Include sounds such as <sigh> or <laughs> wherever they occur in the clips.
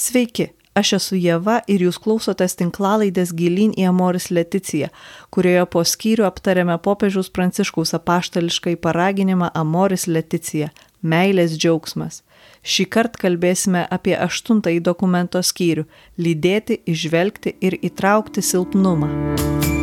Sveiki, aš esu Jėva ir jūs klausotės tinklalaidės Gilin į Amoris Leticiją, kurioje po skyrių aptarėme popiežiaus pranciškaus apaštališkai paraginimą Amoris Leticija - meilės džiaugsmas. Šį kartą kalbėsime apie aštuntąjį dokumento skyrių - lydėti, išvelgti ir įtraukti silpnumą.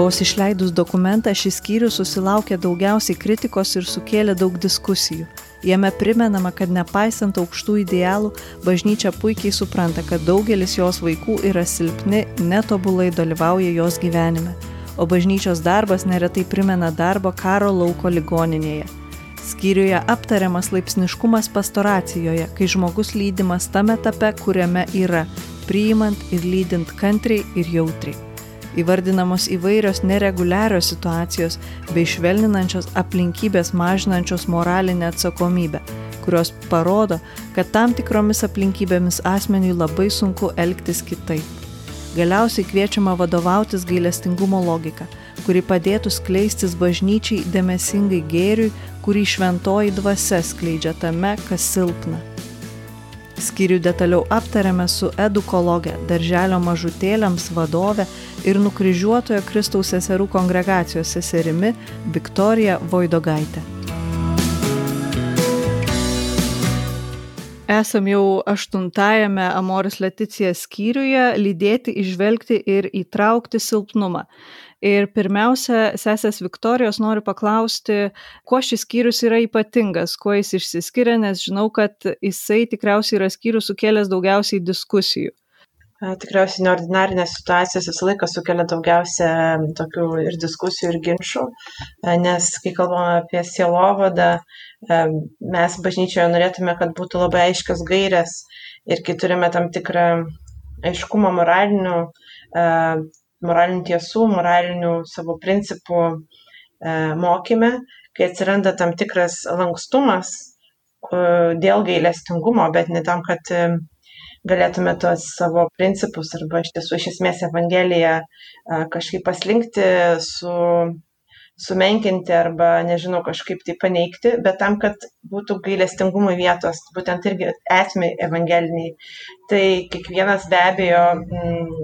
Vos išleidus dokumentą šis skyrius susilaukė daugiausiai kritikos ir sukėlė daug diskusijų. Jame primenama, kad nepaisant aukštų idealų, bažnyčia puikiai supranta, kad daugelis jos vaikų yra silpni, netobulai dalyvauja jos gyvenime, o bažnyčios darbas neretai primena darbo karo lauko ligoninėje. Skyriuje aptariamas laipsniškumas pastoracijoje, kai žmogus lydimas tame etape, kuriame yra, priimant ir lydint kantriai ir jautriai įvardinamos įvairios nereguliarios situacijos bei švelninančios aplinkybės mažinančios moralinę atsakomybę, kurios parodo, kad tam tikromis aplinkybėmis asmeniui labai sunku elgtis kitaip. Galiausiai kviečiama vadovautis gailestingumo logika, kuri padėtų skleistis bažnyčiai dėmesingai gėriui, kurį šventoji dvasia skleidžia tame, kas silpna. Skyrių detaliau aptarėme su edukologė, darželio mažutėliams vadove ir nukryžiuotojo Kristaus seserų kongregacijos seserimi Viktorija Voidogaitė. Esam jau aštuntajame Amoris Leticija skyriuje - lydėti, išvelgti ir įtraukti silpnumą. Ir pirmiausia, sesės Viktorijos noriu paklausti, kuo šis skyrius yra ypatingas, kuo jis išsiskiria, nes žinau, kad jisai tikriausiai yra skyrius sukėlęs daugiausiai diskusijų. Tikriausiai neordinarinės situacijos visą laiką sukelia daugiausia tokių ir diskusijų, ir ginčių, nes kai kalbame apie sielovadą, mes bažnyčioje norėtume, kad būtų labai aiškios gairės ir kai turime tam tikrą aiškumą moralinių moralinių tiesų, moralinių savo principų mokyme, kai atsiranda tam tikras lankstumas dėl gailestingumo, bet ne tam, kad galėtume tuos savo principus arba iš tiesų iš esmės Evangeliją kažkaip paslinkti, su, sumenkinti arba, nežinau, kažkaip tai paneigti, bet tam, kad būtų gailestingumui vietos, būtent irgi esmė evangeliniai. Tai kiekvienas be abejo m,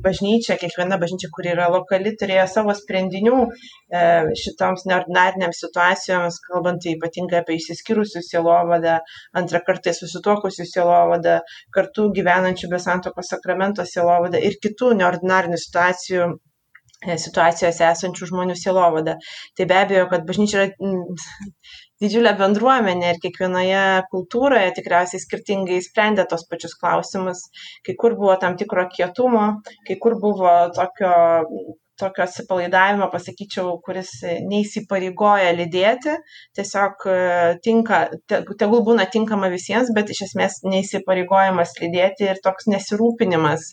bažnyčia, kiekviena bažnyčia, kuri yra lokali, turėjo savo sprendinių e, šitoms neordinarinėms situacijoms, kalbant ypatingai apie įsiskyrusių sielovadą, antrą kartą susituokusių sielovadą, kartu gyvenančių be santokos sakramento sielovadą ir kitų neordinarinių situacijų e, situacijose esančių žmonių sielovada. Tai be abejo, kad bažnyčia yra didžiulė bendruomenė ir kiekvienoje kultūroje tikriausiai skirtingai sprendė tos pačius klausimus. Kai kur buvo tam tikro kietumo, kai kur buvo tokio tokio atsipalaidavimo, pasakyčiau, kuris neįsipareigoja lydėti, tiesiog e, tinka, tegul būna tinkama visiems, bet iš esmės neįsipareigojimas lydėti ir toks nesirūpinimas,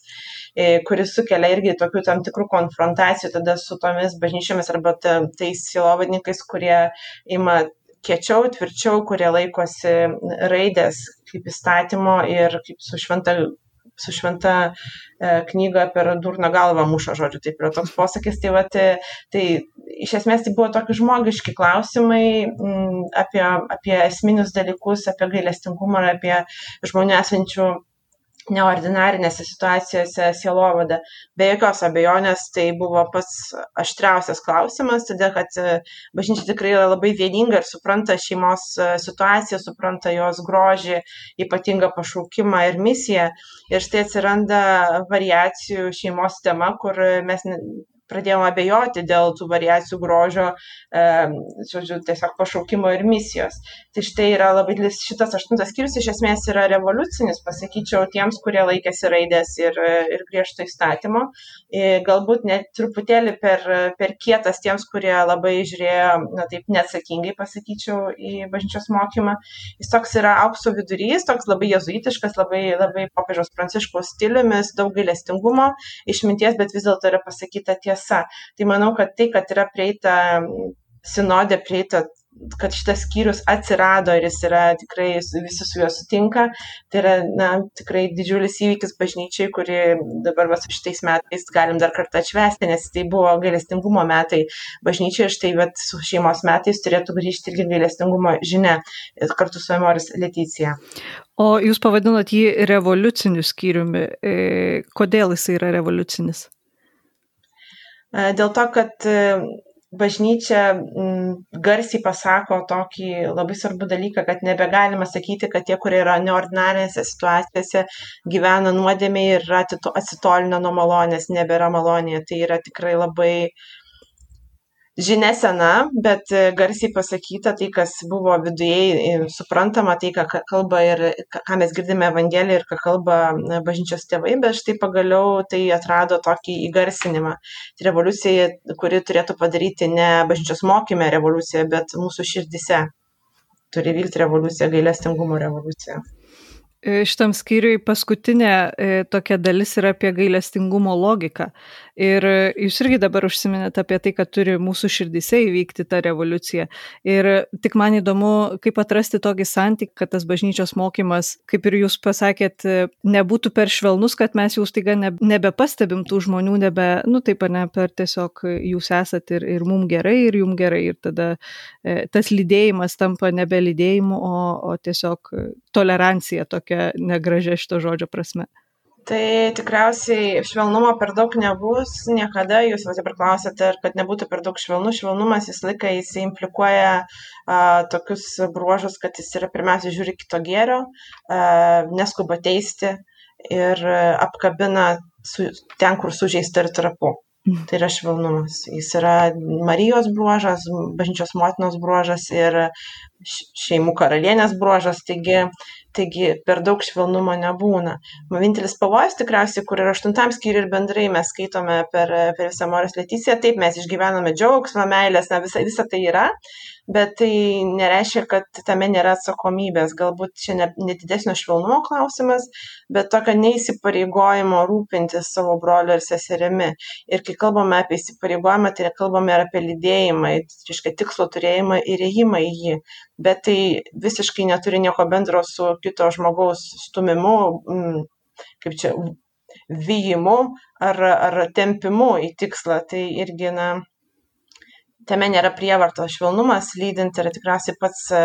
e, kuris sukelia irgi tokių tam tikrų konfrontacijų tada su tomis bažnyčiomis arba tais silovadininkais, kurie ima kiečiau, tvirčiau, kurie laikosi raidės kaip įstatymo ir kaip su šventa, su šventa e, knyga per durną galvą muša, žodžiu, taip yra toks posakis. Tai, vat, tai iš esmės tai buvo tokie žmogiški klausimai m, mm, apie, apie esminius dalykus, apie gailestingumą apie žmonių esančių neordinarinėse situacijose sielovada. Be jokios abejonės tai buvo pats aštriausias klausimas, todėl kad e, bažnyčia tikrai yra labai vieninga ir supranta šeimos e, situaciją, supranta jos grožį, ypatingą pašaukimą ir misiją. Ir štai atsiranda variacijų šeimos tema, kur mes pradėjom abejoti dėl tų variacijų grožio, e, žodžiu, tiesiog pašaukimo ir misijos. Tai štai yra labai didelis šitas aštuntas skyrius, iš esmės yra revoliucinis, pasakyčiau, tiems, kurie laikėsi raidės ir, ir griežto įstatymo. E, galbūt net truputėlį per, per kietas tiems, kurie labai žiūrėjo, na taip, neatsakingai, pasakyčiau, į bažnyčios mokymą. Jis toks yra aukso vidurys, toks labai jezuitiškas, labai, labai popiežiaus pranciškaus stiliumis, daug gailestingumo, išminties, bet vis dėlto yra pasakyta tiesa tiesa. Tai manau, kad tai, kad yra prieita sinodė prieita kad šitas skyrius atsirado ir jis yra tikrai, visi su juo sutinka. Tai yra, na, tikrai didžiulis įvykis bažnyčiai, kurį dabar va, šitais metais galim dar kartą atšvesti, nes tai buvo gailestingumo metai bažnyčiai ir štai vat, su šeimos metais turėtų grįžti irgi gailestingumo žinia kartu su Emoris Leticija. O jūs pavadinot jį revoliuciniu skyriumi. E, kodėl jis yra revoliucinis? E, dėl to, kad bažnyčia mm, garsiai pasako tokį labai svarbų dalyką, kad nebegalima sakyti, kad tie, kurie yra neordinarinėse situacijose, gyvena nuodėmiai ir yra atsitolinę nuo malonės, nebėra malonėje. Tai yra tikrai labai žinia sena, bet e, garsiai pasakyta tai, kas buvo viduje suprantama, tai, ką kalba ir ką mes girdime Evangeliją ir ką kalba bažnyčios tėvai, bet štai pagaliau tai atrado tokį įgarsinimą. Tai revoliucija, kuri turėtų padaryti ne bažnyčios mokymę revoliuciją, bet mūsų širdise. Turi vykti revoliucija, gailestingumo revoliucija. E, šitam skyriui paskutinė e, tokia dalis yra apie gailestingumo logiką. Ir e, jūs irgi dabar užsiminėte apie tai, kad turi mūsų širdise įvykti ta revoliucija. Ir tik man įdomu, kaip atrasti tokį santykį, kad tas bažnyčios mokymas, kaip ir jūs pasakėt, nebūtų per švelnus, kad mes jau staiga nebepastebim tų žmonių, nebe, nu taip, ne per tiesiog jūs esat ir, ir mums gerai, ir jums gerai. Ir tada tas lydėjimas tampa nebe lydėjimu, o, o tiesiog tolerancija tokia tokia negražia šito žodžio prasme? Tai tikriausiai švelnumo per daug nebus niekada, jūs dabar klausėte, kad nebūtų per daug švelnų. Švelnumas visą laiką jis implikuoja a, tokius bruožus, kad jis yra pirmiausia žiūri kito gėrio, a, neskuba teisti ir apkabina su, ten, kur sužeista ir trapu. Mm. Tai yra švelnumas. Jis yra Marijos bruožas, bažnyčios motinos bruožas ir šeimų karalienės bruožas. Taigi taigi per daug švelnumo nebūna. Vienintelis pavojus tikriausiai, kur yra aštuntam skyriui ir bendrai mes skaitome per, per visą Morės Leticiją, taip mes išgyvename džiaugsmą, meilės, na visa, visa tai yra, bet tai nereiškia, kad tame nėra atsakomybės. Galbūt čia ne, ne švelnumo klausimas, bet tokio neįsipareigojimo rūpintis savo broliu ir seserimi. Ir kai kalbame apie įsipareigojimą, tai kalbame ir apie lydėjimą, tai reiškia tikslo turėjimą ir įėjimą į jį. Bet tai visiškai neturi nieko bendro su kito žmogaus stumimu, mm, kaip čia, vyjimu ar, ar tempimu į tikslą. Tai irgi, na, tame nėra prievartos. Švelnumas lydint yra tikriausiai pats, e,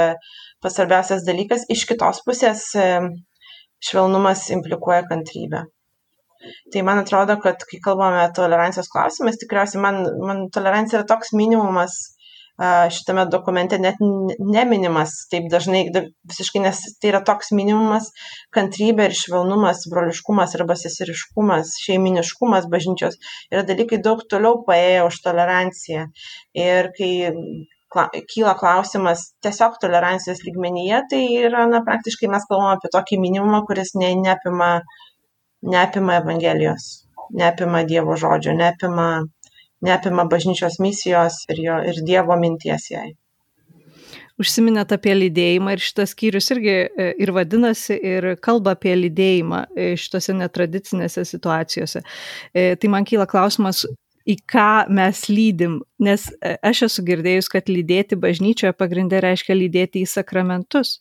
pats svarbiausias dalykas. Iš kitos pusės e, švelnumas implikuoja kantrybę. Tai man atrodo, kad kai kalbame tolerancijos klausimais, tikriausiai man, man tolerancija yra toks minimumas, šitame dokumente net neminimas taip dažnai, visiškai, nes tai yra toks minimumas kantrybė ir švelnumas, broliškumas arba sesiriškumas, šeiminiškumas bažnyčios yra dalykai daug toliau paėję už toleranciją. Ir kai kyla klausimas tiesiog tolerancijos lygmenyje, tai yra, na, praktiškai mes kalbame apie tokį minimumą, kuris ne, neapima, neapima Evangelijos, neapima Dievo žodžio, neapima neapima bažnyčios misijos ir, jo, ir Dievo minties jai. Užsiminėt apie lydėjimą ir šitas skyrius irgi e, ir vadinasi ir kalba apie lydėjimą e, šitose netradicinėse situacijose. E, tai man kyla klausimas, į ką mes lydim, nes aš esu girdėjus, kad lydėti bažnyčioje pagrindė reiškia lydėti į sakramentus.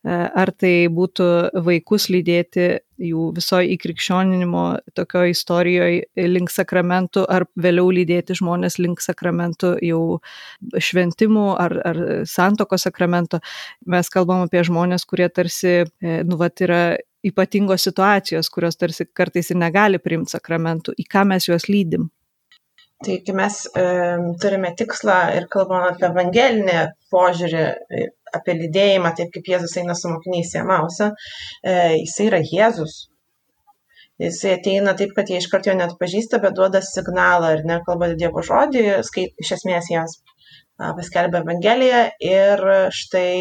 E, ar tai būtų vaikus lydėti jų visoje įkrikščioninimo tokio istorijoje link sakramentų, ar vėliau lydėti žmonės link sakramentų jau šventimų ar, ar santoko sakramento. Mes kalbam apie žmonės, kurie tarsi, e, nu, vat yra ypatingos situacijos, kurios tarsi kartais ir negali priimti sakramentų, į ką mes juos lydim. Tai kai mes e, turime tikslą ir kalbame apie evangelinį požiūrį, e, apie lydėjimą, taip kaip Jėzus eina su mokiniais į Amausą, e, jisai yra Jėzus. Jisai ateina taip, kad jie iš karto jo net pažįsta, bet duoda signalą ir nekalba Dievo žodį, skait, iš esmės jiems paskelbia Evangeliją ir štai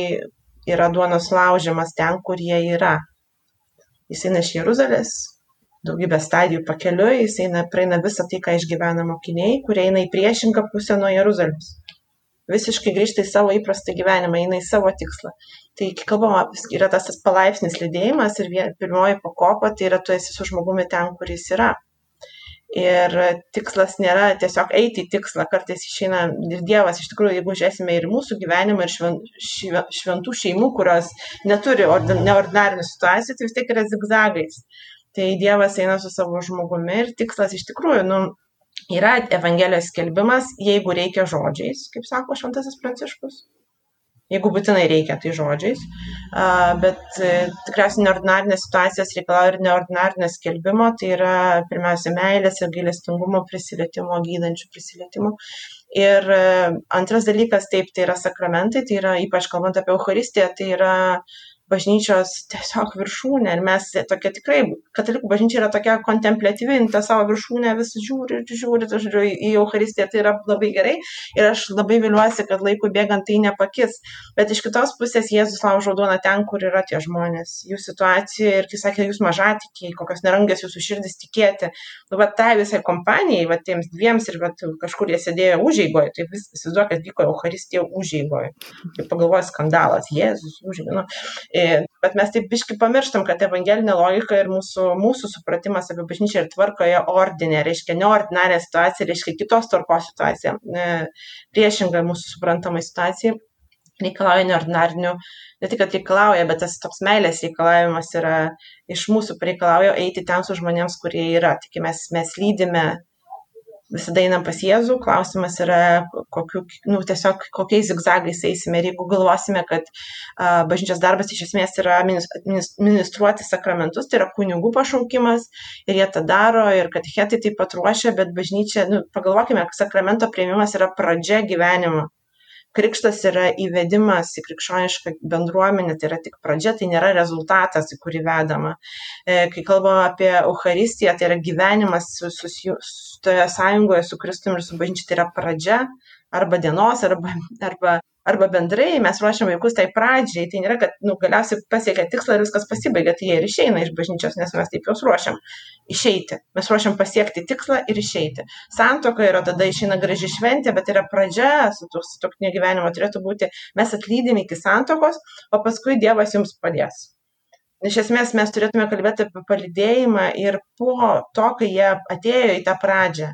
yra duonos laužimas ten, kur jie yra. Jis eina iš Jeruzalės, daugybę stadijų pakeliui, jis eina, praeina visą tai, ką išgyvena mokiniai, kurie eina į priešingą pusę nuo Jeruzalės. Visiškai grįžta į savo įprastą gyvenimą, eina į savo tikslą. Tai, kai kalbama, yra tas, tas palaipsnis lydėjimas ir vien, pirmoji pakopa, tai yra tu esi su žmogumi ten, kur jis yra. Ir tikslas nėra tiesiog eiti į tikslą, kartais išeina ir Dievas, iš tikrųjų, jeigu žiūrėsime ir mūsų gyvenimą, ir šventų šeimų, kurios neturi neordinarinių situacijų, tai vis tiek yra zigzagais. Tai Dievas eina su savo žmogumi ir tikslas iš tikrųjų, nu, yra Evangelijos skelbimas, jeigu reikia žodžiais, kaip sako Šventasis Pranciškus, jeigu būtinai reikia, tai žodžiais. Bet e, tikriausiai neordinarinės situacijos reikalauja ir neordinarinio skelbimo, tai yra pirmiausia meilės ir gailestingumo prisilietimo, gydančių prisilietimo. Ir e, antras dalykas, taip, tai yra sakramentai, tai yra ypač kalbant apie Eucharistiją, tai yra bažnyčios tiesiog viršūnė. Ir mes tokia tikrai, katalikų bažnyčia yra tokia kontemplatyvi, tą savo viršūnę vis žiūri ir žiūri, žiūri į Eucharistiją, tai yra labai gerai. Ir aš labai viliuosi, kad laikui bėgant tai nepakis. Bet iš kitos pusės Jėzus laužo duoną ten, kur yra tie žmonės, jų situacija ir kai sakė, jūs mažatikiai, kokios nerangės jūsų širdis tikėti. Nu, va, tai visai kompanijai, va, tiems dviems ir va, kažkur jie sėdėjo užėgoje, tai vis įsivaizduoju, kad vyko Eucharistija užėgoje. Kaip pagalvoju, skandalas, Jėzus užėgoje. Nu, Bet mes taip biški pamirštam, kad evangelinė logika ir mūsų, mūsų supratimas apie bažnyčią ir tvarkoje ordinė, reiškia neordinarė situacija, reiškia kitos tvarkos situacija, e, priešingai mūsų suprantamai situacijai reikalauja neordinarinių, ne tik, kad reikalauja, bet tas toks meilės reikalavimas yra iš mūsų reikalauja eiti ten su žmonėms, kurie yra. Tik mes, mes lydime visada einam pas Jėzų, klausimas yra, kokiu, nu, tiesiog kokiais zigzagais eisime. Ir jeigu galvosime, kad a, bažnyčios darbas iš esmės yra ministruoti sakramentus, tai yra kunigų pašaukimas ir jie tą daro ir kad hetai taip pat ruošia, bet bažnyčia, nu, pagalvokime, sakramento prieimimas yra pradžia gyvenimo krikštas yra įvedimas į krikščionišką bendruomenę, tai yra tik pradžia, tai nėra rezultatas, į kurį vedama. E, kai kalbame apie Eucharistiją, tai yra gyvenimas su, su, su toje sąjungoje su Kristumi ir su bažnyčia, tai yra pradžia arba dienos, arba, arba arba bendrai mes ruošiam vaikus tai pradžiai, tai nėra, kad nu, galiausiai pasiekia tikslą ir viskas pasibaigia, tai jie ir išeina iš bažnyčios, nes mes taip juos ruošiam išeiti. Mes ruošiam pasiekti tikslą ir išeiti. Santoka yra tada išeina graži šventė, bet yra pradžia su tokio gyvenimo turėtų būti, mes atlydėme iki santokos, o paskui Dievas jums padės. Iš esmės mes turėtume kalbėti apie palidėjimą ir po to, kai jie atėjo į tą pradžią.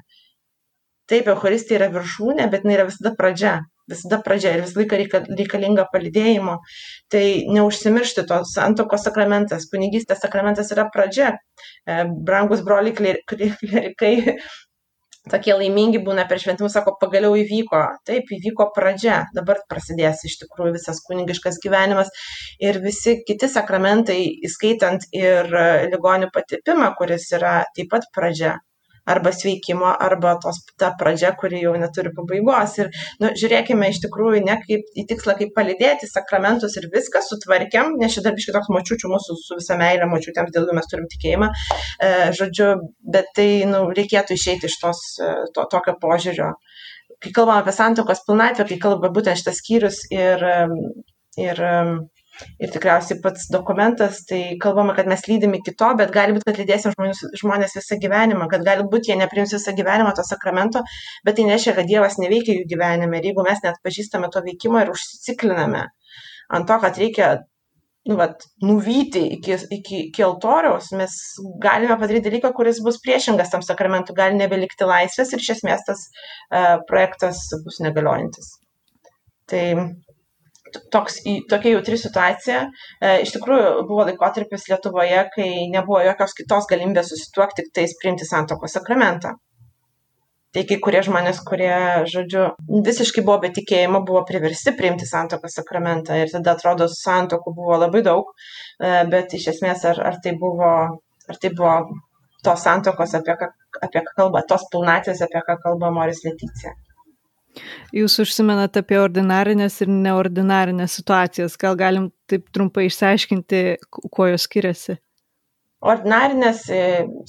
Taip, Euharistija yra viršūnė, bet jinai yra visada pradžia visada pradžia ir visą laiką reika, reikalinga palidėjimo. Tai neužsimiršti to santokos sakramentas, kunigystės sakramentas yra pradžia. E, brangus broliai klerikai tokie laimingi būna per šventimus, sako, pagaliau įvyko. Taip, įvyko pradžia, dabar prasidės iš tikrųjų visas kunigiškas gyvenimas ir visi kiti sakramentai, įskaitant ir ligonių patipimą, kuris yra taip pat pradžia arba sveikimo, arba tos, ta pradžia, kuri jau neturi pabaigos. Ir nu, žiūrėkime iš tikrųjų ne kaip į tikslą, kaip palidėti sakramentus ir viską sutvarkiam, nes čia dar biškai toks močiučių mūsų su visa meilė, močiutėms dėl jų mes turim tikėjimą, e, žodžiu, bet tai nu, reikėtų išeiti iš tos, e, to, tokio požiūrio. Kai kalbame apie santokos pilnatvę, kai kalba būtent šitas skyrius ir, ir ir tikriausiai pats dokumentas, tai kalbama, kad mes lydim iki to, bet gali būti, kad lydėsim žmonės, žmonės visą gyvenimą, kad gali būti, jie neprims visą gyvenimą to sakramento, bet tai nereiškia, kad Dievas neveikia jų gyvenime. Ir jeigu mes net pažįstame to veikimo ir užsicikliname ant to, kad reikia nu, vat, nuvyti iki, iki, iki altoriaus, mes galime padaryti dalyką, kuris bus priešingas tam sakramentui, gali nebelikti laisvės ir iš esmės tas uh, projektas bus negaliojantis. Tai toks, tokia jautri situacija. E, iš tikrųjų, buvo laikotarpis Lietuvoje, kai nebuvo jokios kitos galimybės susituokti, tik tais priimti santokos sakramentą. Tai kai kurie žmonės, kurie, žodžiu, visiškai buvo be tikėjimo, buvo priversti priimti santokos sakramentą ir tada atrodo, santokų buvo labai daug, e, bet iš esmės ar, ar, tai, buvo, ar tai buvo tos santokos, apie ką, apie ką kalba, tos pilnatvės, apie ką kalba Moris Leticija. Jūs užsimenat apie ordinarinės ir neordinarinės situacijas. Gal galim taip trumpai išsiaiškinti, kuo jos skiriasi? Ordinarinės e,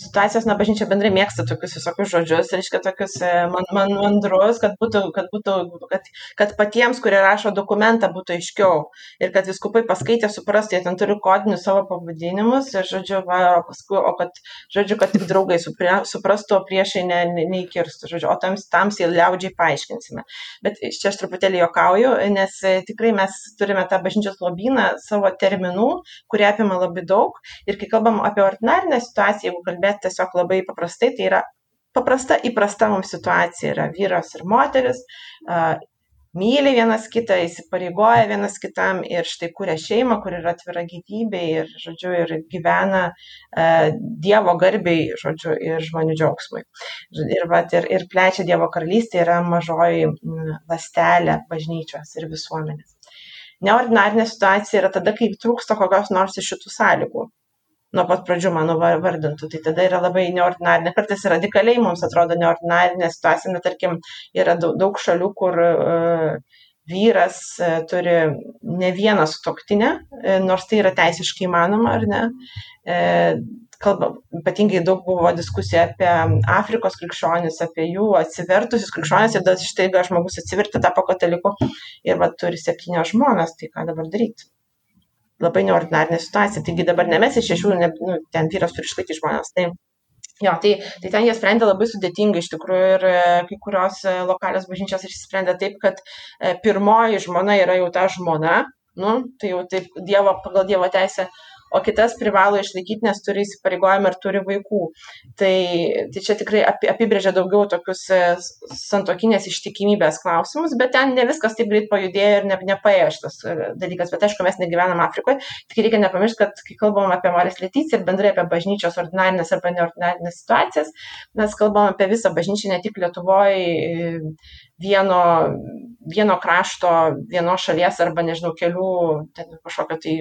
situacijos, na, bažnyčia bendrai mėgsta tokius visokius žodžius, reiškia tokius e, man, man, mandrus, kad, būtų, kad, būtų, kad, kad patiems, kurie rašo dokumentą, būtų aiškiau ir kad viskupai paskaitė, suprastų, jie ten turi kodinius savo pavadinimus ir, žodžiu, va, o paskui, o kad, žodžiu, kad tik draugai suprastų, o priešai ne, ne, neįkirstų, žodžiu, o tams, tams jie liaudžiai paaiškinsime. Bet čia aš truputėlį jokauju, nes e, tikrai mes turime tą bažnyčios lobyną savo terminų, kurie apima labai daug ir kai kalbam apie ordinarinę situaciją, jeigu kalbėti tiesiog labai paprastai, tai yra paprasta, įprasta mums situacija yra vyras ir moteris, myli vienas kitą, įsipareigoja vienas kitam ir štai kuria šeimą, kur yra atvira gyvybė ir, žodžiu, ir gyvena uh, Dievo garbiai, žodžiu, ir žmonių džiaugsmui. Ir, vat, ir, ir plečia Dievo karalystė yra mažoji lastelė bažnyčios ir visuomenės. Neordinarinė situacija yra tada, kai trūksta kokios nors iš šitų sąlygų nuo pat pradžių mano vardintų, tai tada yra labai neordinarinė, kartais radikaliai mums atrodo neordinarinė situacija, net tarkim, yra daug, šalių, kur uh, vyras uh, turi ne vieną sutoktinę, uh, nors tai yra teisiškai įmanoma, ar ne. Kalba, ypatingai daug buvo diskusija apie Afrikos krikščionis, apie jų atsivertusius krikščionis ir tada štai žmogus atsiverti tapo kataliku ir va, turi septynios žmonas, tai ką dabar daryti labai neordinarinė situacija. Taigi dabar ne mes iš šešių, ne, nu, ten vyras turi išlaikyti žmonės. Tai, jo, tai, tai ten jie sprendė labai sudėtingai iš tikrųjų ir e, kai kurios e, lokalios bažnyčios išsprendė taip, kad e, pirmoji žmona yra jau ta žmona, nu, tai jau taip dievo, pagal Dievo teisę o kitas privalo išlaikyti, nes turi įsipareigojimą ir turi vaikų. Tai, tai čia tikrai apibrėžia daugiau tokius e, santokinės ištikimybės klausimus, bet ten ne viskas taip greit pajudėjo ir ne, nepaėjo šitas e, dalykas. Bet aišku, mes negyvenam Afrikoje, tik reikia nepamiršti, kad kai kalbam apie Marės Letyciją ir bendrai apie bažnyčios ordinarinės arba neordinarinės situacijas, mes kalbam apie visą bažnyčią, ne tik Lietuvoje vieno, vieno krašto, vienos šalies arba, nežinau, kelių ten kažkokio tai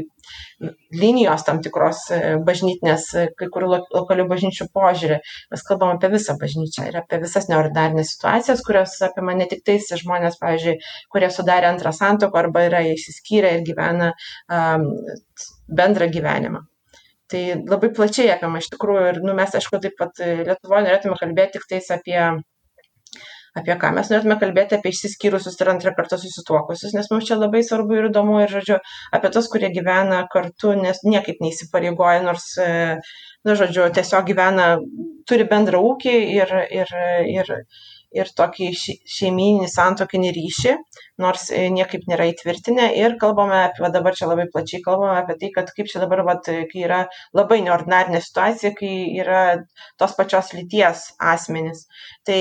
linijos tam tikros e, bažnytinės, e, kai kurių lokalių bažnyčių požiūrį. Mes kalbam apie visą bažnyčią ir apie visas neordinarinės situacijas, kurios apima ne tik tais žmonės, pavyzdžiui, kurie sudarė antrą santoką arba yra įsiskyrę ir gyvena um, bendrą gyvenimą. Tai labai plačiai apima iš tikrųjų ir nu, mes, aišku, taip pat Lietuvoje norėtume kalbėti tik tais apie apie ką mes norėtume kalbėti apie išsiskyrusius ir antrą kartą susituokusius, nes mums čia labai svarbu ir įdomu ir, žodžiu, apie tos, kurie gyvena kartu, nes niekaip neįsipareigoja, nors, e, na, žodžiu, tiesiog gyvena, turi bendrą ūkį ir, ir, ir, ir tokį šeiminį santokinį ryšį, nors e, niekaip nėra įtvirtinę. Ir kalbame va dabar čia labai plačiai kalbame apie tai, kad kaip čia dabar, va, kai yra labai neordinarinė situacija, kai yra tos pačios lyties asmenys. Tai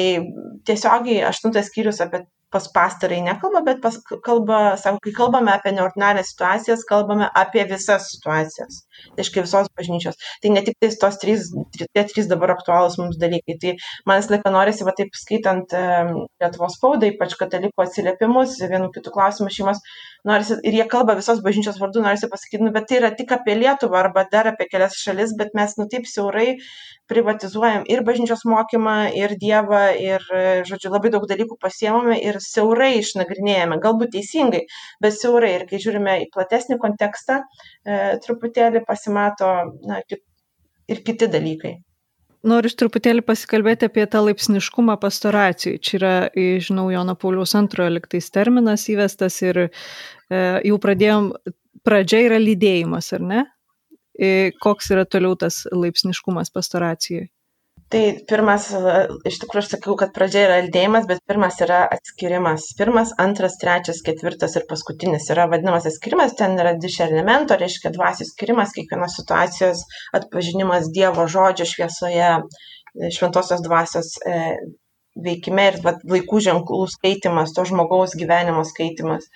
tiesiogiai aštuntas skyrius apie pas pastarai nekalba, bet pas, kalba, sako, kai kalbame apie neordinarias situacijas, kalbame apie visas situacijas. Tai reiškia visos bažnyčios. Tai ne tik tos trys, tie trys dabar aktualūs mums dalykai. Tai man visą laiką norisi, va taip skaitant Lietuvos spaudą, ypač katalikų atsiliepimus, vienų kitų klausimų šeimos, norisi, ir jie kalba visos bažnyčios vardu, norisi pasakyti, nu, bet tai yra tik apie Lietuvą arba dar apie kelias šalis, bet mes, nu, taip siaurai privatizuojam ir bažnyčios mokymą, ir Dievą, ir, žodžiu, labai daug dalykų pasiemame ir siaurai išnagrinėjame, galbūt teisingai, bet siaurai. Ir kai žiūrime į platesnį kontekstą, e, truputėlį pasimato na, ir kiti dalykai. Noriu truputėlį pasikalbėti apie tą laipsniškumą pastoracijai. Čia yra, žinau, Jono Pauliaus antrojo liktais terminas įvestas ir e, jau pradėjom, pradžia yra lydėjimas, ar ne? Koks yra toliau tas laipsniškumas pastoracijoje? Tai pirmas, iš tikrųjų aš sakiau, kad pradžia yra lydėjimas, bet pirmas yra atskirimas. Pirmas, antras, trečias, ketvirtas ir paskutinis yra vadinamas atskirimas, ten yra dišernemento, reiškia dvasios skirimas, kiekvienos situacijos atpažinimas Dievo žodžio šviesoje, šventosios dvasios e, veikime ir vat, laikų ženklų skaitimas, to žmogaus gyvenimo skaitimas.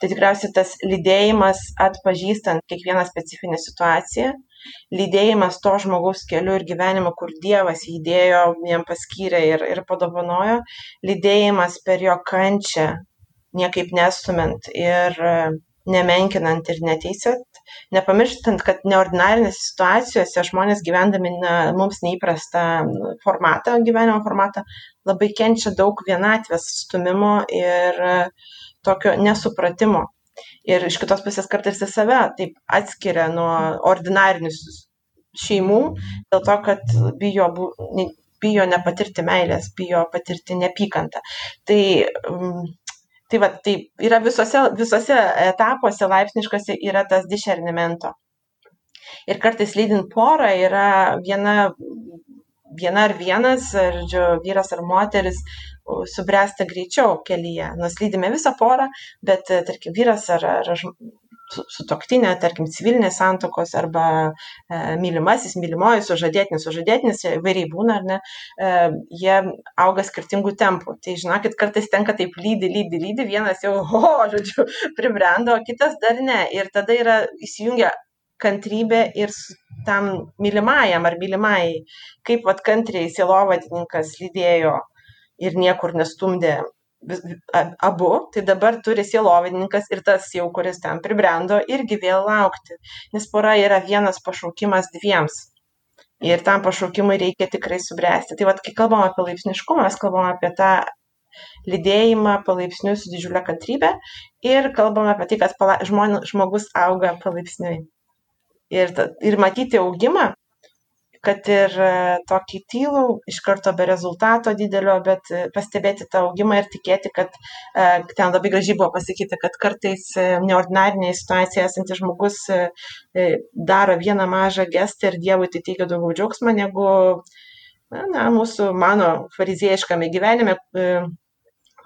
Tai tikriausiai tas lydėjimas atpažįstant kiekvieną specifinę situaciją, lydėjimas to žmogaus keliu ir gyvenimu, kur Dievas jį įdėjo, jam paskyrė ir, ir padovanojo, lydėjimas per jo kančią, niekaip nestumint ir nemenkinant ir neteisėt, nepamirštant, kad neordinarinėse situacijose žmonės gyvendami na, mums neįprastą formatą, gyvenimo formatą, labai kenčia daug vienatvės stumimo ir tokio nesupratimo. Ir iš kitos pusės kartais į save taip atskiria nuo ordinarinių šeimų, dėl to, kad bijo, bijo nepatirti meilės, bijo patirti nepykantą. Tai Tai va, tai yra visose, visose etapuose laipsniškose yra tas dišernimento. Ir kartais lydint porą yra viena, viena ar vienas, ar vyras ar moteris subręsta greičiau kelyje. Nors lydime visą porą, bet, tarkim, vyras ar, ar sutoktinė, tarkim, civilinės santokos arba e, mylimasis, mylimoji, sužadėtinis, sužadėtinis, įvairiai būna, ar ne, e, jie auga skirtingų tempų. Tai žinokit, kartais tenka taip lydi, lydi, lydi, vienas jau, <laughs> o, žodžiu, pribrendo, o kitas dar ne. Ir tada yra įsijungia kantrybė ir tam mylimajam ar mylimai, kaip vat kantriai sielovadininkas lydėjo ir niekur nestumdė abu, tai dabar turi sielovadininkas ir tas jau, kuris ten pribrendo, irgi vėl laukti, nes pora yra vienas pašaukimas dviems. Ir tam pašaukimui reikia tikrai subręsti. Tai vad, kai kalbam apie laipsniškumą, mes kalbam apie tą lydėjimą palaipsniui su didžiulė kantrybė ir kalbam apie tai, kad pala, žmon, žmogus auga palaipsniui. Ir, ir matyti augimą kad ir e, tokį tylų, iš karto be rezultato didelio, bet e, pastebėti tą augimą ir tikėti, kad e, ten labai gražiai buvo pasakyti, kad kartais neordinarinėje situacijoje esantis žmogus daro vieną mažą gestą ir Dievui tai teikia daugiau džiaugsmo negu na, mūsų, mano fariziejiškame gyvenime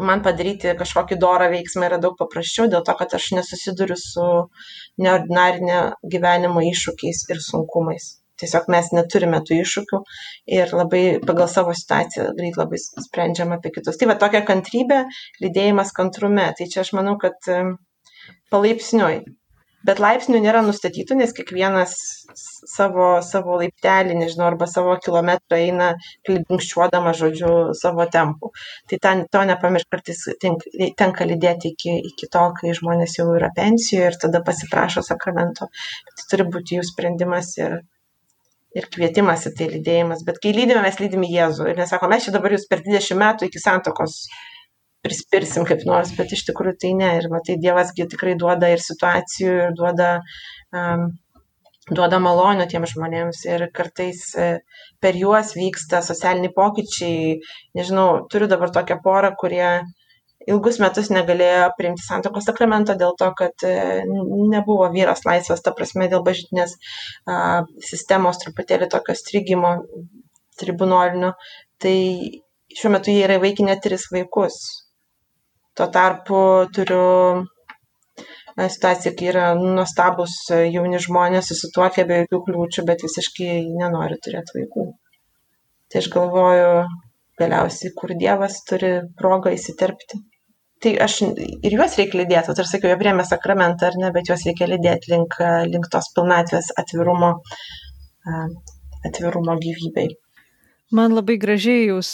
man padaryti kažkokį dorą veiksmą yra daug paprasčiau dėl to, kad aš nesusiduriu su neordinarinio gyvenimo iššūkiais ir sunkumais tiesiog mes neturime tų iššūkių ir labai pagal savo situaciją greit labai sprendžiam apie kitus. Tai va tokia kantrybė, lydėjimas kantrume. Tai čia aš manau, kad palaipsniui. Bet laipsnių nėra nustatytų, nes kiekvienas savo, savo laiptelį, nežinau, arba savo kilometrą eina klinkščiuodama, žodžiu, savo tempų. Tai ten, to nepamiršk, kartais tenka lydėti iki, iki to, kai žmonės jau yra pensijoje ir tada pasiprašo sakramento. Tai turi būti jų sprendimas ir, ir kvietimas į tai lydėjimas. Bet kai lydime, mes lydime Jėzų. Ir nesako, mes čia dabar jūs per 20 metų iki santokos prispirsim kaip nors, bet iš tikrųjų tai ne. Ir matai, Dievasgi tikrai duoda ir situacijų, ir duoda, um, duoda malonių tiem žmonėms. Ir kartais e, per juos vyksta socialiniai pokyčiai. Nežinau, turiu dabar tokią porą, kurie ilgus metus negalėjo priimti santokos sakramento dėl to, kad e, nebuvo vyras laisvas, ta prasme dėl bažytinės sistemos truputėlį tokio strigimo tribunolinio. Tai šiuo metu jie yra vaikinę tris vaikus. Tuo tarpu turiu situacija, kai yra nuostabus jauni žmonės susituokę be jokių kliūčių, bet visiškai nenori turėti vaikų. Tai aš galvoju, galiausiai, kur Dievas turi progą įsiterpti tai aš ir juos reikia lydėti, vat ir sakiau, jie priemė sakramentą ar ne, bet juos reikia lydėti link, link tos pilnatvės atvirumo, atvirumo gyvybei. Man labai gražiai jūs,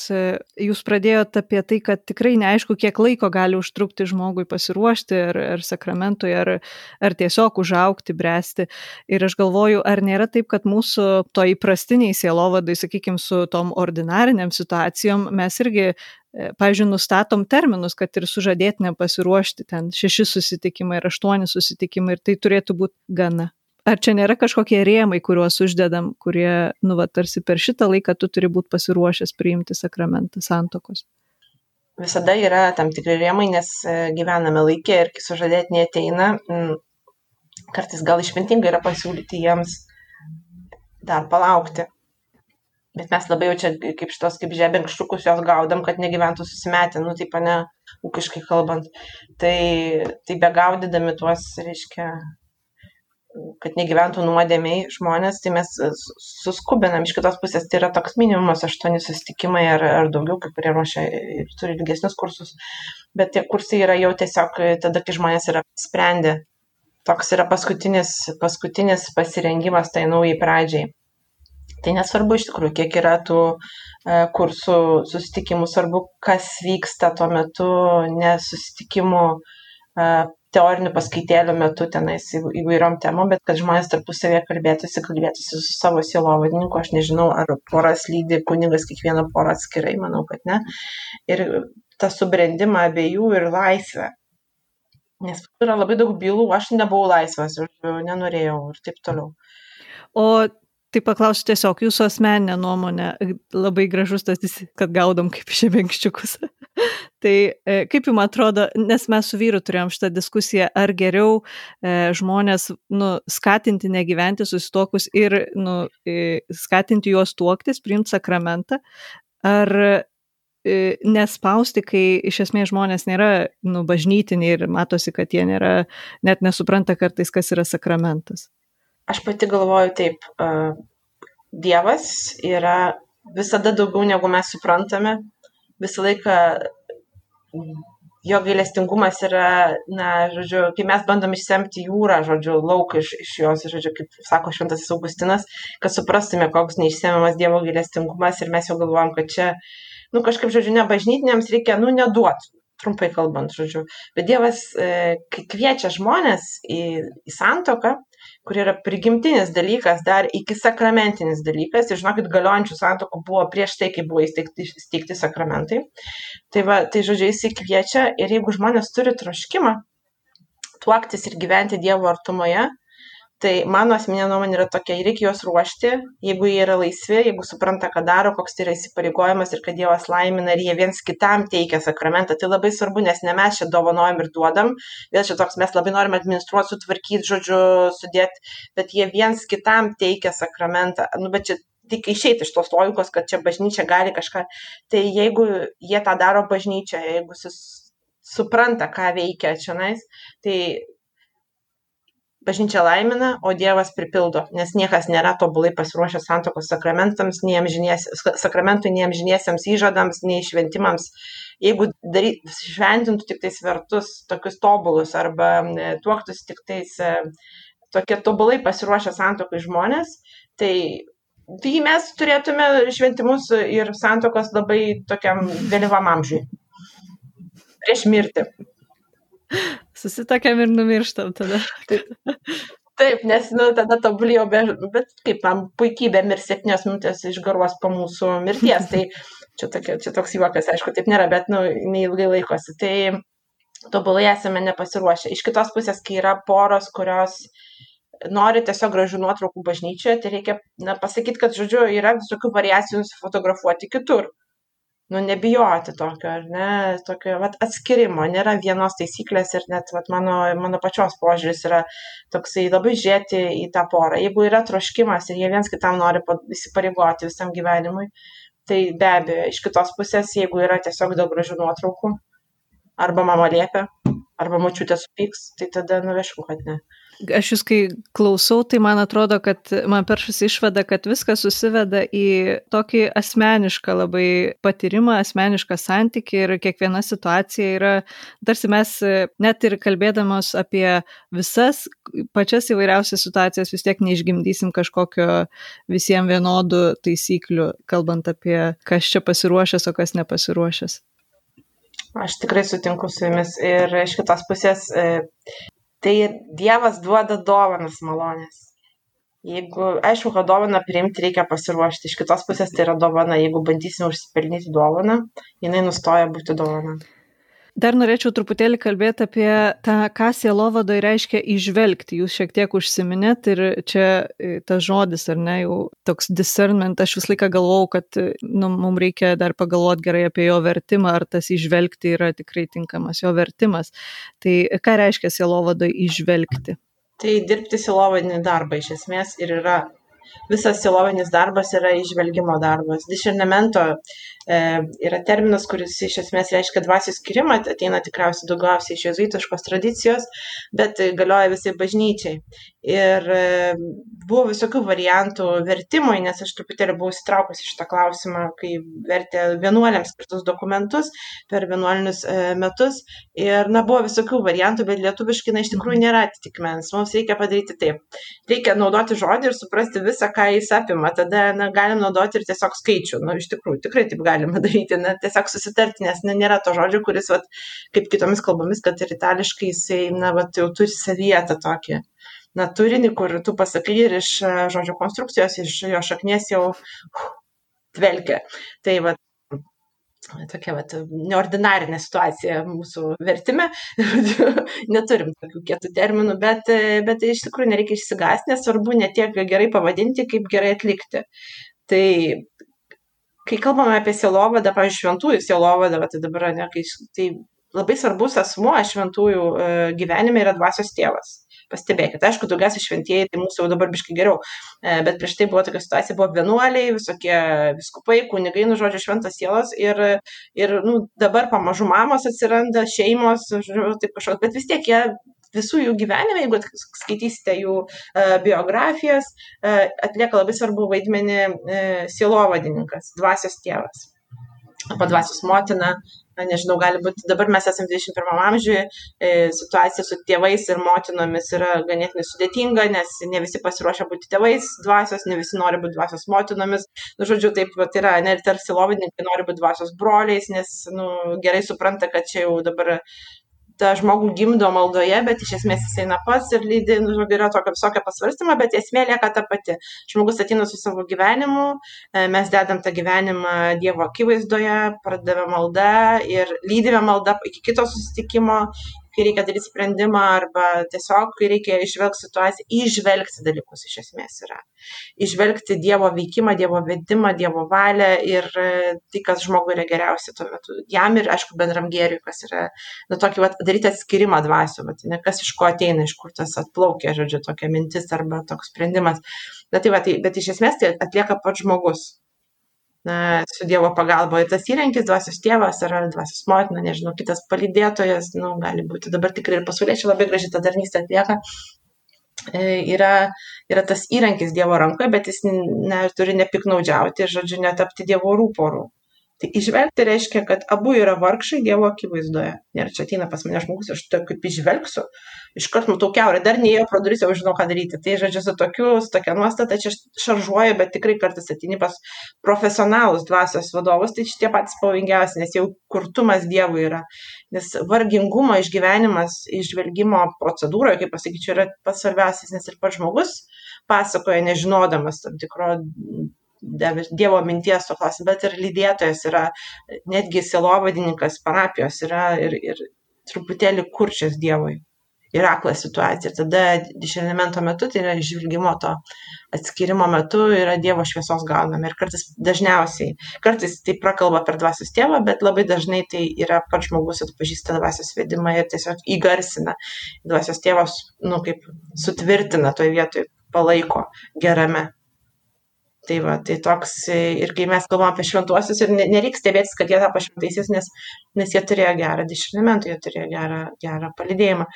jūs pradėjote apie tai, kad tikrai neaišku, kiek laiko gali užtrukti žmogui pasiruošti ar, ar sakramentui, ar, ar tiesiog užaukti, bręsti. Ir aš galvoju, ar nėra taip, kad mūsų to įprastiniai sielovadai, sakykime, su tom ordinariniam situacijom mes irgi E, pavyzdžiui, nustatom terminus, kad ir sužadėtinę pasiruošti ten šeši susitikimai ar aštuoni susitikimai ir tai turėtų būti gana. Ar čia nėra kažkokie rėmai, kuriuos uždedam, kurie, nu, va, tarsi per šitą laiką tu turi būti pasiruošęs priimti sakramentą santokos? Visada yra tam tikri rėmai, nes e, gyvename laikė ir kai sužadėtinė ateina, kartais gal išmintinga yra pasiūlyti jiems dar palaukti, bet mes labai jau čia kaip šitos kaip žebenkštukus jos gaudom, kad negyventų susimetę, nu taip ne ūkiškai kalbant. Tai, tai begaudydami tuos, reiškia, kad negyventų nuodėmiai žmonės, tai mes suskubinam iš kitos pusės, tai yra toks minimumas aštuoni susitikimai ar, ar daugiau, kaip kurie ruošia ir turi ilgesnius kursus, bet tie kursai yra jau tiesiog tada, kai žmonės yra sprendę. Toks yra paskutinis, paskutinis pasirengimas tai naujai pradžiai. Tai nesvarbu iš tikrųjų, kiek yra tų e, kursų susitikimų, svarbu, kas vyksta tuo metu, nesusitikimų e, teorinių paskaitėlių metu tenais įvairiom temom, bet kad žmonės tarpusavėje kalbėtųsi, kalbėtųsi su savo sielovadininku, aš nežinau, ar poras lydi kunigas kiekvieną porą atskirai, manau, kad ne. Ir tą subrendimą abiejų ir laisvę. Nes yra labai daug bylų, aš nebuvau laisvas, nenorėjau ir taip toliau. O Tai paklausiu tiesiog jūsų asmeninę nuomonę, labai gražus tas, kad gaudom kaip <laughs> šebenkščiukus. tai e, kaip jums atrodo, nes mes su vyru turėjom šitą diskusiją, ar geriau e, žmonės nu, skatinti negyventi susitokus ir nu, e, skatinti juos tuoktis, priimti sakramentą, ar e, nespausti, kai iš esmės žmonės nėra nu, bažnytiniai ir matosi, kad jie nėra, net nesupranta kartais, kas yra sakramentas. Aš pati galvoju taip, Dievas yra visada daugiau negu mes suprantame, visą laiką jo gailestingumas yra, na, žodžiu, kai mes bandom išsemti jūrą, žodžiu, lauk iš, iš jos, žodžiu, kaip sako Šventasis Augustinas, kad suprastume, koks neišsemiamas Dievo gailestingumas ir mes jau galvojam, kad čia, nu, kažkaip, žodžiu, ne bažnytiniams reikia, nu, neduoti, trumpai kalbant, žodžiu. Bet Dievas, e, kviečia žmonės į, į santoką, kur yra prigimtinis dalykas, dar iki sakramentinis dalykas. Ir žinokit, galiojančių santokų buvo prieš tai, kai buvo įsteigti, įsteigti sakramentai. Tai, va, tai žodžiu, jis įkviečia ir jeigu žmonės turi troškimą tuoktis ir gyventi Dievo artumoje, Tai mano asmeninė nuomonė yra tokia, reikia juos ruošti, jeigu jie yra laisvi, jeigu supranta, ką daro, koks tai yra įsipareigojimas ir kad Dievas laimina ir jie viens kitam teikia sakramentą. Tai labai svarbu, nes ne mes čia dovanojam ir duodam, vėl čia toks mes labai norim administruoti, sutvarkyti, žodžiu, sudėti, bet jie viens kitam teikia sakramentą. Nu, bet čia tik išeiti iš tos logikos, kad čia bažnyčia gali kažką. Tai jeigu jie tą daro bažnyčia, jeigu jis supranta, ką veikia čia nais, tai bažnyčia laimina, o Dievas pripildo, nes niekas nėra tobulai pasiruošęs santokos sakramentams, nei amžinies, sakramentui, nei amžiniesiams įžadams, nei šventimams. Jeigu dary, šventintų tik tais vertus, tokius tobulus, arba e, tuoktus tik tais e, tokie tobulai pasiruošę santokai žmonės, tai Tai mes turėtume šventimus ir santokos labai tokiam vėlyvam amžiui. Prieš mirtį. Susitokiam ir numirštam tada. Taip, nes, nu, tada tobulėjo, be, bet kaip man puikybė mir septynios minutės išgaruos po mūsų mirties. Tai čia, tokia, čia toks juokas, aišku, taip nėra, bet, nu, neilgai laikosi. Tai tobulai esame nepasiruošę. Iš kitos pusės, kai yra poros, kurios nori tiesiog gražių nuotraukų bažnyčioje, tai reikia na, pasakyti, kad, žodžiu, yra visokių variacijų nusifotografuoti kitur nu nebijoti tokio ar ne tokio vat atskyrimo nėra vienos taisyklės ir net vat mano mano pačios požiūris yra toksai labai žiūrėti į tą porą. Jeigu yra troškimas ir jie viens kitam nori įsipareigoti visam gyvenimui tai be abejo iš kitos pusės jeigu yra tiesiog dėl gražių nuotraukų arba mama liepia arba močiutė supyks tai tada nu aišku kad ne aš jūs kai klausau, tai man atrodo, kad man peršas išvada, kad viskas susiveda į tokį asmenišką labai patyrimą, asmenišką santykį ir kiekviena situacija yra, tarsi mes net ir kalbėdamos apie visas pačias įvairiausias situacijas vis tiek neišgimdysim kažkokio visiems vienodų taisyklių, kalbant apie kas čia pasiruošęs, o kas nepasiruošęs. Aš tikrai sutinku su jumis ir iš kitos pusės tai Dievas duoda dovanas malonės. Jeigu, aišku, kad dovaną priimti reikia pasiruošti, iš kitos pusės tai yra dovana, jeigu bandysime užsipelnyti dovaną, jinai nustoja būti dovana. Dar norėčiau truputėlį kalbėti apie tą, ką sielovadoj reiškia išvelgti. Jūs šiek tiek užsiminėt ir čia e, tas žodis, ar ne, jau toks discernment, aš visą laiką galvau, kad nu, mums reikia dar pagalvoti gerai apie jo vertimą, ar tas išvelgti yra tikrai tinkamas jo vertimas. Tai ką reiškia sielovadoj išvelgti? Tai dirbti sielovadinį darbą iš esmės ir yra visas silovinis darbas yra išvelgimo darbas. Discernimento e, yra terminas, kuris iš esmės reiškia dvasios skirimą, ateina tikriausiai daugiausiai iš jezuitiškos tradicijos, bet galioja visai bažnyčiai. Ir e, buvo visokių variantų vertimui, nes aš truputėlį buvau įsitraukusi šitą klausimą, kai vertė vienuoliams skirtus dokumentus per vienuolinius e, metus. Ir, na, buvo visokių variantų, bet lietuviškai, na, iš tikrųjų nėra atitikmens. Mums reikia padaryti taip. Reikia naudoti žodį ir suprasti visą, ką jis apima. Tada na, galim naudoti ir tiesiog skaičių. Na, iš tikrųjų, tikrai taip galima daryti. Na, tiesiog susitarti, nes na, nėra to žodžio, kuris, vat, kaip kitomis kalbomis, kad ir itališkai jisai, na, vat, jau turi savietą tokį. Na, turinį, kur tu pasakai ir iš žodžio konstrukcijos, iš jo šaknies jau uh, dvelkia. Tai, va, tokia vat, neordinarinė situacija mūsų vertime. <laughs> Neturim tokių kietų terminų, bet, bet iš tikrųjų nereikia išsigąsti, nes svarbu ne tiek gerai pavadinti, kaip gerai atlikti. Tai kai kalbame apie sielovadą, pavyzdžiui, šventųjų sielovadą, tai dabar, ne, kai, tai labai svarbus asmuo šventųjų e, gyvenime yra dvasios tėvas. Pastebėkite, aišku, daugiausiai šventieji, tai mūsų jau dabar biškai geriau, e, bet prieš tai buvo tokia situacija, buvo vienuoliai, visokie viskupai, kunigai, nu, žodžiu, šventas sielas ir, ir nu, dabar pamažu mamos atsiranda, šeimos, žodžiu, taip kažkoks, bet vis tiek jie visų jų gyvenime, jeigu skaitysite jų uh, biografijas, uh, atlieka labai svarbu vaidmenį uh, sielovadininkas, dvasios tėvas arba dvasios motina, na, nežinau, gali būti, dabar mes esame 21 amžiuje, situacija su tėvais ir motinomis yra ganėtinai sudėtinga, nes ne visi pasiruošia būti tėvais dvasios, ne visi nori būti dvasios motinomis. Nu, žodžiu, taip pat yra, net ir tarsi lovininkai nori būti dvasios broliais, nes nu, gerai supranta, kad čia jau dabar tą žmogų gimdo maldoje, bet iš esmės jis eina pats ir lydi, nu, yra tokio visokio pasvarstymo, bet esmė lieka ta pati. Žmogus ateina su savo gyvenimu, e, mes dedam tą gyvenimą Dievo akivaizdoje, pradavę maldą ir lydime maldą iki kito susitikimo kai reikia daryti sprendimą arba tiesiog, kai reikia išvelgti situaciją, išvelgti dalykus iš esmės yra. Išvelgti Dievo veikimą, Dievo vedimą, Dievo valią ir e, tai, kas žmogui yra geriausia tuo metu. Jam ir, aišku, bendram gėriui, kas yra, nu, tokį, va, daryti atskirimą dvasių, bet ne kas iš ko ateina, iš kur tas atplaukia, žodžiu, tokia mintis arba toks sprendimas. Bet, tai va, tai, bet iš esmės tai atlieka pats žmogus na, su Dievo pagalba. Ir tas įrankis, dvasios tėvas ar dvasios motina, nežinau, kitas palydėtojas, nu, gali būti dabar tikrai ir pasauliečiai labai gražiai tą tarnystę atlieka. E, yra, yra tas įrankis Dievo rankoje, bet jis ne, turi nepiknaudžiauti ir, žodžiu, netapti Dievo rūporų. Tai išvelgti reiškia, kad abu yra vargšai Dievo akivaizdoje. Ir čia ateina pas mane žmogus, aš tai kaip išvelgsiu, iškart matau keurę, dar neėjo pro duris, jau žinau, ką daryti. Tai žodžiu, su, tokiu, su tokia nuostata čia šaržuoju, bet tikrai kartais ateini pas profesionalus dvasios vadovus, tai šitie patys pavojingiausi, nes jau kurtumas Dievui yra. Nes vargingumo išgyvenimas, išvelgimo procedūroje, kaip pasakyčiau, yra pats svarbiausias, nes ir pats žmogus pasakoja, nežinodamas tam tikro Dievo minties to klausim, bet ir lydėtojas yra, netgi silovadininkas parapijos yra ir, ir truputėlį kurčias Dievui. Yra akla situacija. Ir tada dišelemento metu, tai yra žvilgimo to atskirimo metu, yra Dievo šviesos gauname. Ir kartais dažniausiai, kartais tai prakalba per dvasios tėvą, bet labai dažnai tai yra pats žmogus atpažįsta dvasios vedimą ir tiesiog įgarsina. Dvasios tėvas, nu, kaip sutvirtina toje vietoje, palaiko gerame Tai va, tai toks ir kai mes kalbam apie šventuosius ir nereikia stebėtis, kad jie tapo šventaisiais, nes, nes jie turėjo gerą dišrinimentą, jie turėjo gerą, gerą palidėjimą.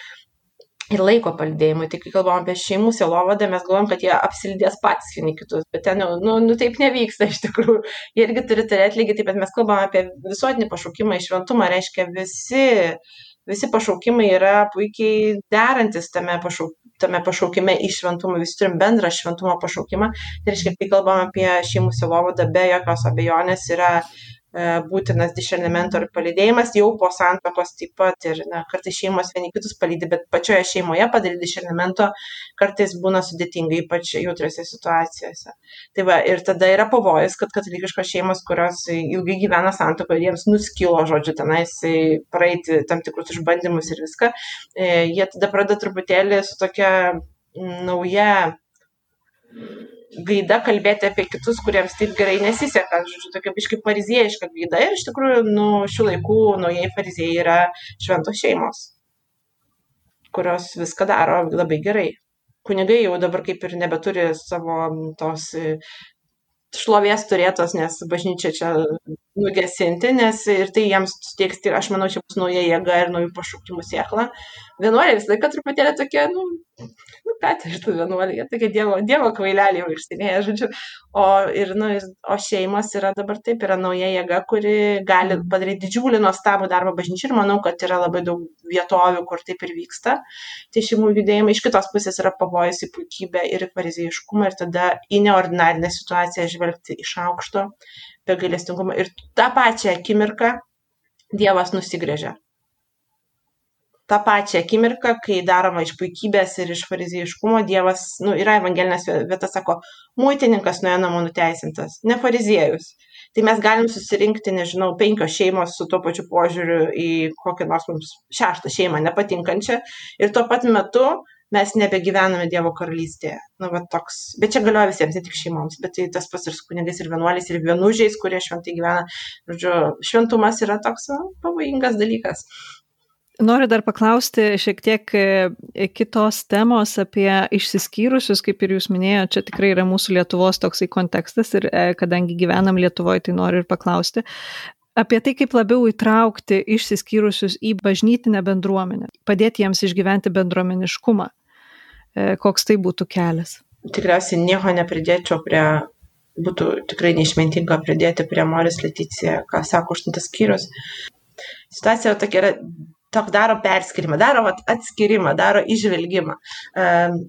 Ir laiko palidėjimui. Tai kai kalbam apie šeimų selovadą, mes galvom, kad jie apsilidės patys vieni kitus, bet ten, nu, nu, taip nevyksta iš tikrųjų. Jie irgi turi turėti lygiai taip, bet mes kalbam apie visuotinį pašaukimą į šventumą, reiškia visi visi pašaukimai yra puikiai derantis tame, pašauk, tame pašaukime į šventumą, visi turim bendrą šventumo pašaukimą. Tai reiškia, kai kalbam apie šeimų silovadą, be jokios abejonės yra E, būtinas dišernemento ir palydėjimas jau po santokos taip pat ir na, kartais šeimos vieni kitus palydi, bet pačioje šeimoje padaryti dišernemento kartais būna sudėtinga, ypač jautriose situacijose. Tai va, ir tada yra pavojus, kad katalikiškos šeimos, kurios ilgai gyvena santokoje, jiems nuskilo, žodžiu, tenais praeiti tam tikrus išbandymus ir viską, e, jie tada pradeda truputėlį su tokia nauja gaida kalbėti apie kitus, kuriems taip gerai nesiseka. Žodžiu, tokia biškai fariziejiška gaida. Ir iš tikrųjų, nu, šių laikų naujai fariziejai yra šventos šeimos, kurios viską daro labai gerai. Kunigai jau dabar kaip ir nebeturi savo tos šlovės turėtos, nes bažnyčia čia nugesinti, nes ir tai jiems suteiks, aš manau, čia bus nauja jėga ir naujų pašaukimų sėkla. Vienuoliai visą laiką truputėlį tokie, nu, nu ką tai iš tų vienuolių, jie tokie dievo, dievo kvaileliai jau išsinėję, žodžiu. O, ir, nu, o šeimos yra dabar taip, yra nauja jėga, kuri gali padaryti didžiulį nuostabų darbą bažnyčiai ir manau, kad yra labai daug vietovių, kur taip ir vyksta. Tai šeimų judėjimai iš kitos pusės yra pavojus į puikybę ir į farizėjiškumą ir tada į neordinarinę situaciją žvelgti iš aukšto be gailestingumo. Ir tą pačią akimirką Dievas nusigrėžia tą pačią akimirką, kai daroma iš puikybės ir iš fariziejiškumo, Dievas, nu, yra evangelinės vieta, sako, muitininkas nuėjo namų nuteisintas, ne fariziejus. Tai mes galim susirinkti, nežinau, penkios šeimos su tuo pačiu požiūriu į kokią nors mums šeštą šeimą nepatinkančią ir tuo pat metu mes nebegyvename Dievo karalystėje. Nu, va, toks. Bet čia galioja visiems, ne tik šeimoms, bet tai tas pats ir su kunigais, ir vienuoliais, ir vienužiais, kurie šventai gyvena. Žodžiu, šventumas yra toks nu, pavojingas dalykas. Noriu dar paklausti šiek tiek e, kitos temos apie išsiskyrusius, kaip ir jūs minėjote, čia tikrai yra mūsų Lietuvos toksai kontekstas ir e, kadangi gyvenam Lietuvoje, tai noriu ir paklausti apie tai, kaip labiau įtraukti išsiskyrusius į bažnytinę bendruomenę, padėti jiems išgyventi bendruomeniškumą. E, koks tai būtų kelias? Tikriausiai nieko nepridėčiau prie, būtų tikrai neišmintinga pridėti prie Moris Leticija, ką sako aštuntas skyrius. Situacija tokia yra tok daro perskirimą, daro vat, atskirimą, daro išvelgimą.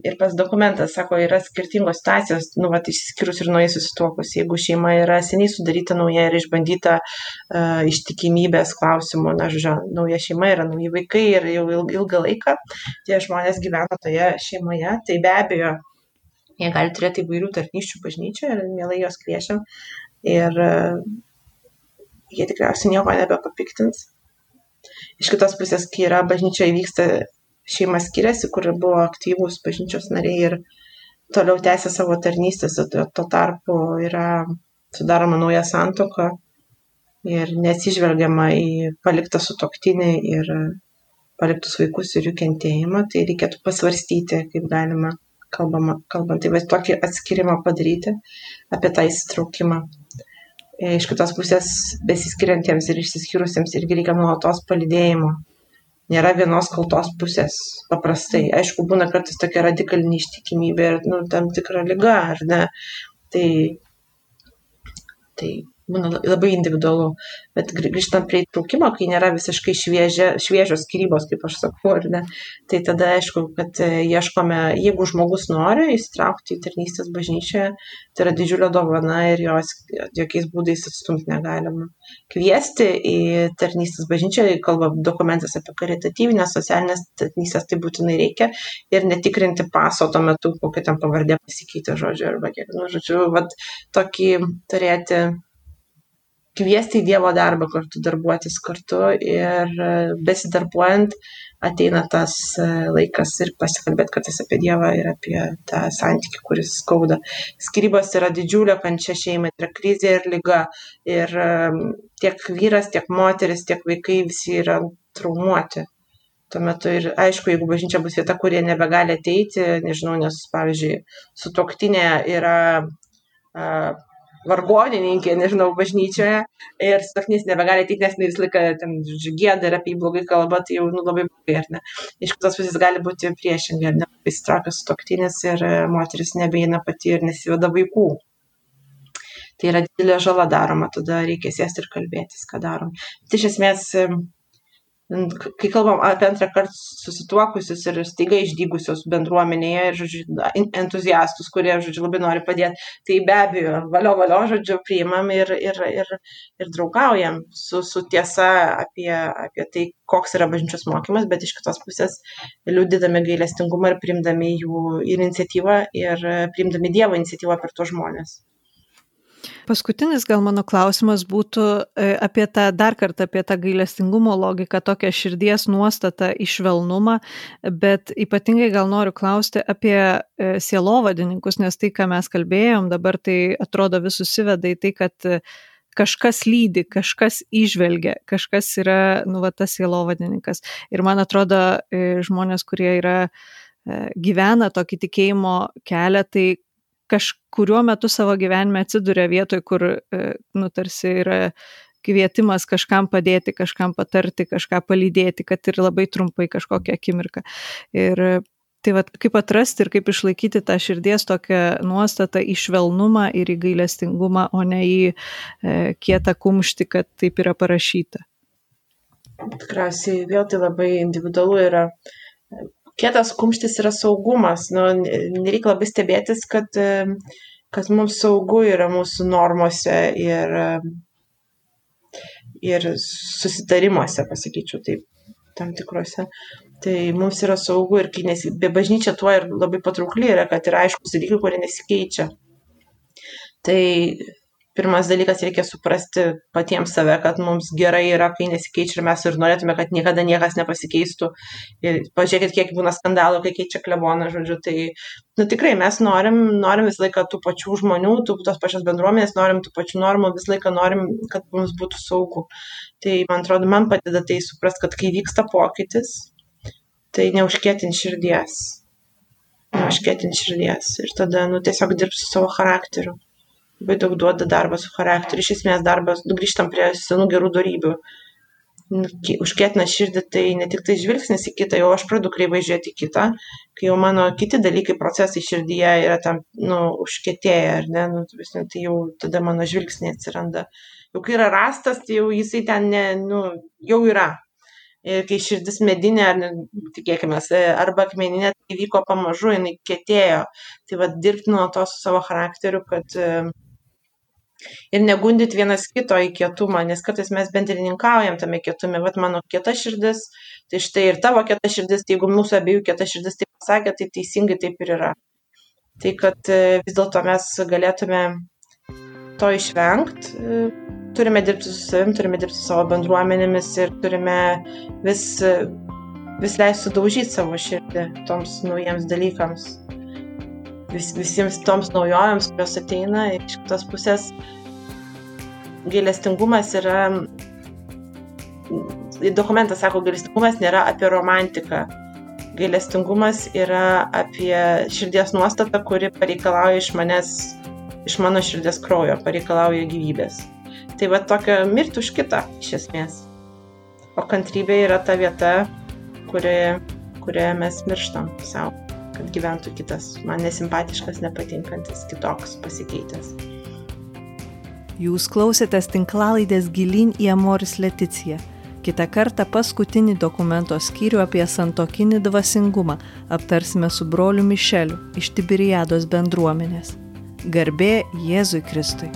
Ir pas dokumentas sako, yra skirtingos situacijos, nu, vat, išskyrus ir naujai susituokus. Jeigu šeima yra seniai sudaryta nauja ir išbandyta uh, ištikimybės klausimų, na, žodžiu, nauja šeima yra nauji vaikai ir jau ilgą laiką tie žmonės gyvena toje šeimoje, tai be abejo, jie gali turėti įvairių tarnyščių bažnyčioje ir mielai jos kviečiam. Ir uh, jie tikriausiai nieko nebepapiktins iš kitos pusės, kai yra bažnyčioje vyksta šeima skiriasi, kur buvo aktyvūs bažnyčios nariai ir toliau tęsia savo tarnystės, tuo tarpu yra sudaroma nauja santoka ir nesižvelgiama į paliktą sutoktinį ir paliktus vaikus ir jų kentėjimą, tai reikėtų pasvarstyti, kaip galima, kalbama, kalbant, tai va tokį atskirimą padaryti apie tą įsitraukimą. E, iš kitos pusės besiskiriantiems ir išsiskyrusiems irgi reikia nuolatos palidėjimo. Nėra vienos kaltos pusės paprastai. Aišku, būna kartais tokia radikali neištikimybė ir nu, tam tikra lyga, ar ne. Tai, tai būna labai individualu. Bet grįžtant prie įtraukimo, kai nėra visiškai šviežia, šviežios skirybos, kaip aš sakau, ar ne, tai tada aišku, kad e, ieškome, jeigu žmogus nori įsitraukti į tarnystės bažnyčią, tai yra didžiulio dovana ir jos jokiais būdais atstumti negalima. Kviesti į tarnystės bažnyčią, kalba dokumentas apie karitatyvinės, socialinės tarnystės, tai būtinai reikia ir netikrinti paso tuo metu, kokia ten pavardė pasikeitė žodžiu, arba kiek, nu, žodžiu, vat, tokį turėti kviesti į Dievo darbą kartu, darbuotis kartu ir e, besidarbuojant ateina tas e, laikas ir pasikalbėti kartais apie Dievą ir apie tą santykį, kuris skauda. Skirybos yra didžiulė kančia šeimai, tai yra krizė ir lyga. Ir e, tiek vyras, tiek moteris, tiek vaikai visi yra traumuoti. Tuo metu ir aišku, jeigu bažnyčia bus vieta, kurie nebegali ateiti, nežinau, nes, pavyzdžiui, su toktinė yra vargonininkė, nežinau, bažnyčioje ir sutaknys nebegali ateiti, nes visą laiką ten gėda ir apie jį blogai kalba, tai jau nu, labai blogai, ar ne. Iš kitos pusės gali būti priešingai, ar ne, įsitraukia sutoktinis ir e, moteris nebeina pati ir nesiveda vaikų. Tai yra didelė žala daroma, tada reikia sėsti ir kalbėtis, ką darom. Tai iš esmės kai kalbam apie antrą kartą susituokusius ir staiga išdygusios bendruomenėje ir, žodžiu, entuziastus, kurie, žodžiu, labai nori padėti, tai be abejo, valio, valio, žodžiu, priimam ir, ir, ir, ir draugaujam su, su tiesa apie, apie tai, koks yra bažnyčios mokymas, bet iš kitos pusės liūdėdami gailestingumą ir priimdami jų iniciatyvą ir priimdami Dievo iniciatyvą per tuos žmonės. Paskutinis gal mano klausimas būtų e, apie tą, dar kartą apie tą gailestingumo logiką, tokią širdies nuostatą išvelnumą, bet ypatingai gal noriu klausti apie e, sielovadininkus, nes tai, ką mes kalbėjom, dabar tai atrodo vis susiveda į tai, kad e, kažkas lydi, kažkas išvelgia, kažkas yra, nu, va, tas sielovadininkas. Ir man atrodo, žmonės, kurie yra gyvena tokį tikėjimo kelią, tai kažkuriuo metu savo gyvenime atsiduria vietoj, kur, e, nu, tarsi yra kvietimas kažkam padėti, kažkam patarti, kažką palydėti, kad ir labai trumpai kažkokią akimirką. Ir tai va, kaip atrasti ir kaip išlaikyti tą širdies tokią nuostatą į švelnumą ir į gailestingumą, o ne į e, kietą kumštį, kad taip yra parašyta. Tikriausiai vėl tai labai individualu yra kietas kumštis yra saugumas. Nu, nereikia labai stebėtis, kad, kad mums saugu yra mūsų normose ir, ir susitarimuose, pasakyčiau taip, tam tikrose. Tai mums yra saugu ir nesi, be bažnyčia tuo ir labai patraukli yra, kad yra aiškus dalykai, kurie nesikeičia. Tai pirmas dalykas reikia suprasti patiems save, kad mums gerai yra, kai nesikeičia ir mes ir norėtume, kad niekada niekas nepasikeistų. Ir pažiūrėkit, kiek būna skandalų, kai keičia kleboną, žodžiu. Tai nu, tikrai mes norim, norim visą laiką tų pačių žmonių, tų tos pačios bendruomenės, norim tų pačių normų, visą laiką norim, kad mums būtų saugu. Tai man atrodo, man padeda tai suprasti, kad kai vyksta pokytis, tai neužkėtin širdies. Neužkėtin širdies. Ir tada, nu, tiesiog dirbsiu savo charakteriu labai daug duoda darbas su charakteriu. Iš esmės darbas, nu, grįžtam prie senų gerų darybių. Nu, užkėtina širdį, tai ne tik tai žvilgsnis į kitą, jau aš pradedu kreivai žiūrėti kitą, kai jau mano kiti dalykai, procesai širdyje yra tam, nu, užkėtėję, ar ne, nu, tai jau tada mano žvilgsniai atsiranda. Jau kai yra rastas, tai jau jisai ten, ne, nu, jau yra. Ir kai širdis medinė, tikėkime, arba akmeninė, tai vyko pamažu, jinai kėtėjo. Tai vad dirbti nuo to su savo charakteriu, kad uh, ir negundyt vienas kito į kietumą, nes kartais mes bendrininkaujam tame kietume, vat mano kieta širdis, tai štai ir tavo kieta širdis, tai jeigu mūsų abiejų kieta širdis taip pasakė, tai teisingai taip ir yra. Tai kad e, vis dėlto mes galėtume to išvengti, e, turime dirbti su savim, turime dirbti su savo bendruomenėmis ir turime vis, vis leisti sudaužyti savo širdį toms naujiems dalykams vis, visiems toms naujovėms, kurios ateina. Iš kitos pusės gailestingumas yra, dokumentas sako, gailestingumas nėra apie romantiką. Gailestingumas yra apie širdies nuostatą, kuri pareikalauja iš manęs, iš mano širdies kraujo, pareikalauja gyvybės. Tai va tokia mirti už kitą iš esmės. O kantrybė yra ta vieta, kurioje, kurioje mes mirštam savo kad gyventų kitas, man nesimpatiškas, nepatinkantis, kitoks, pasikeitęs. Jūs klausėtės tinklalaidės gilin į Amoris Leticiją. Kita kartą paskutinį dokumento skyrių apie santokinį dvasingumą aptarsime su broliu Mišeliu iš Tibiriados bendruomenės. Garbė Jėzui Kristui.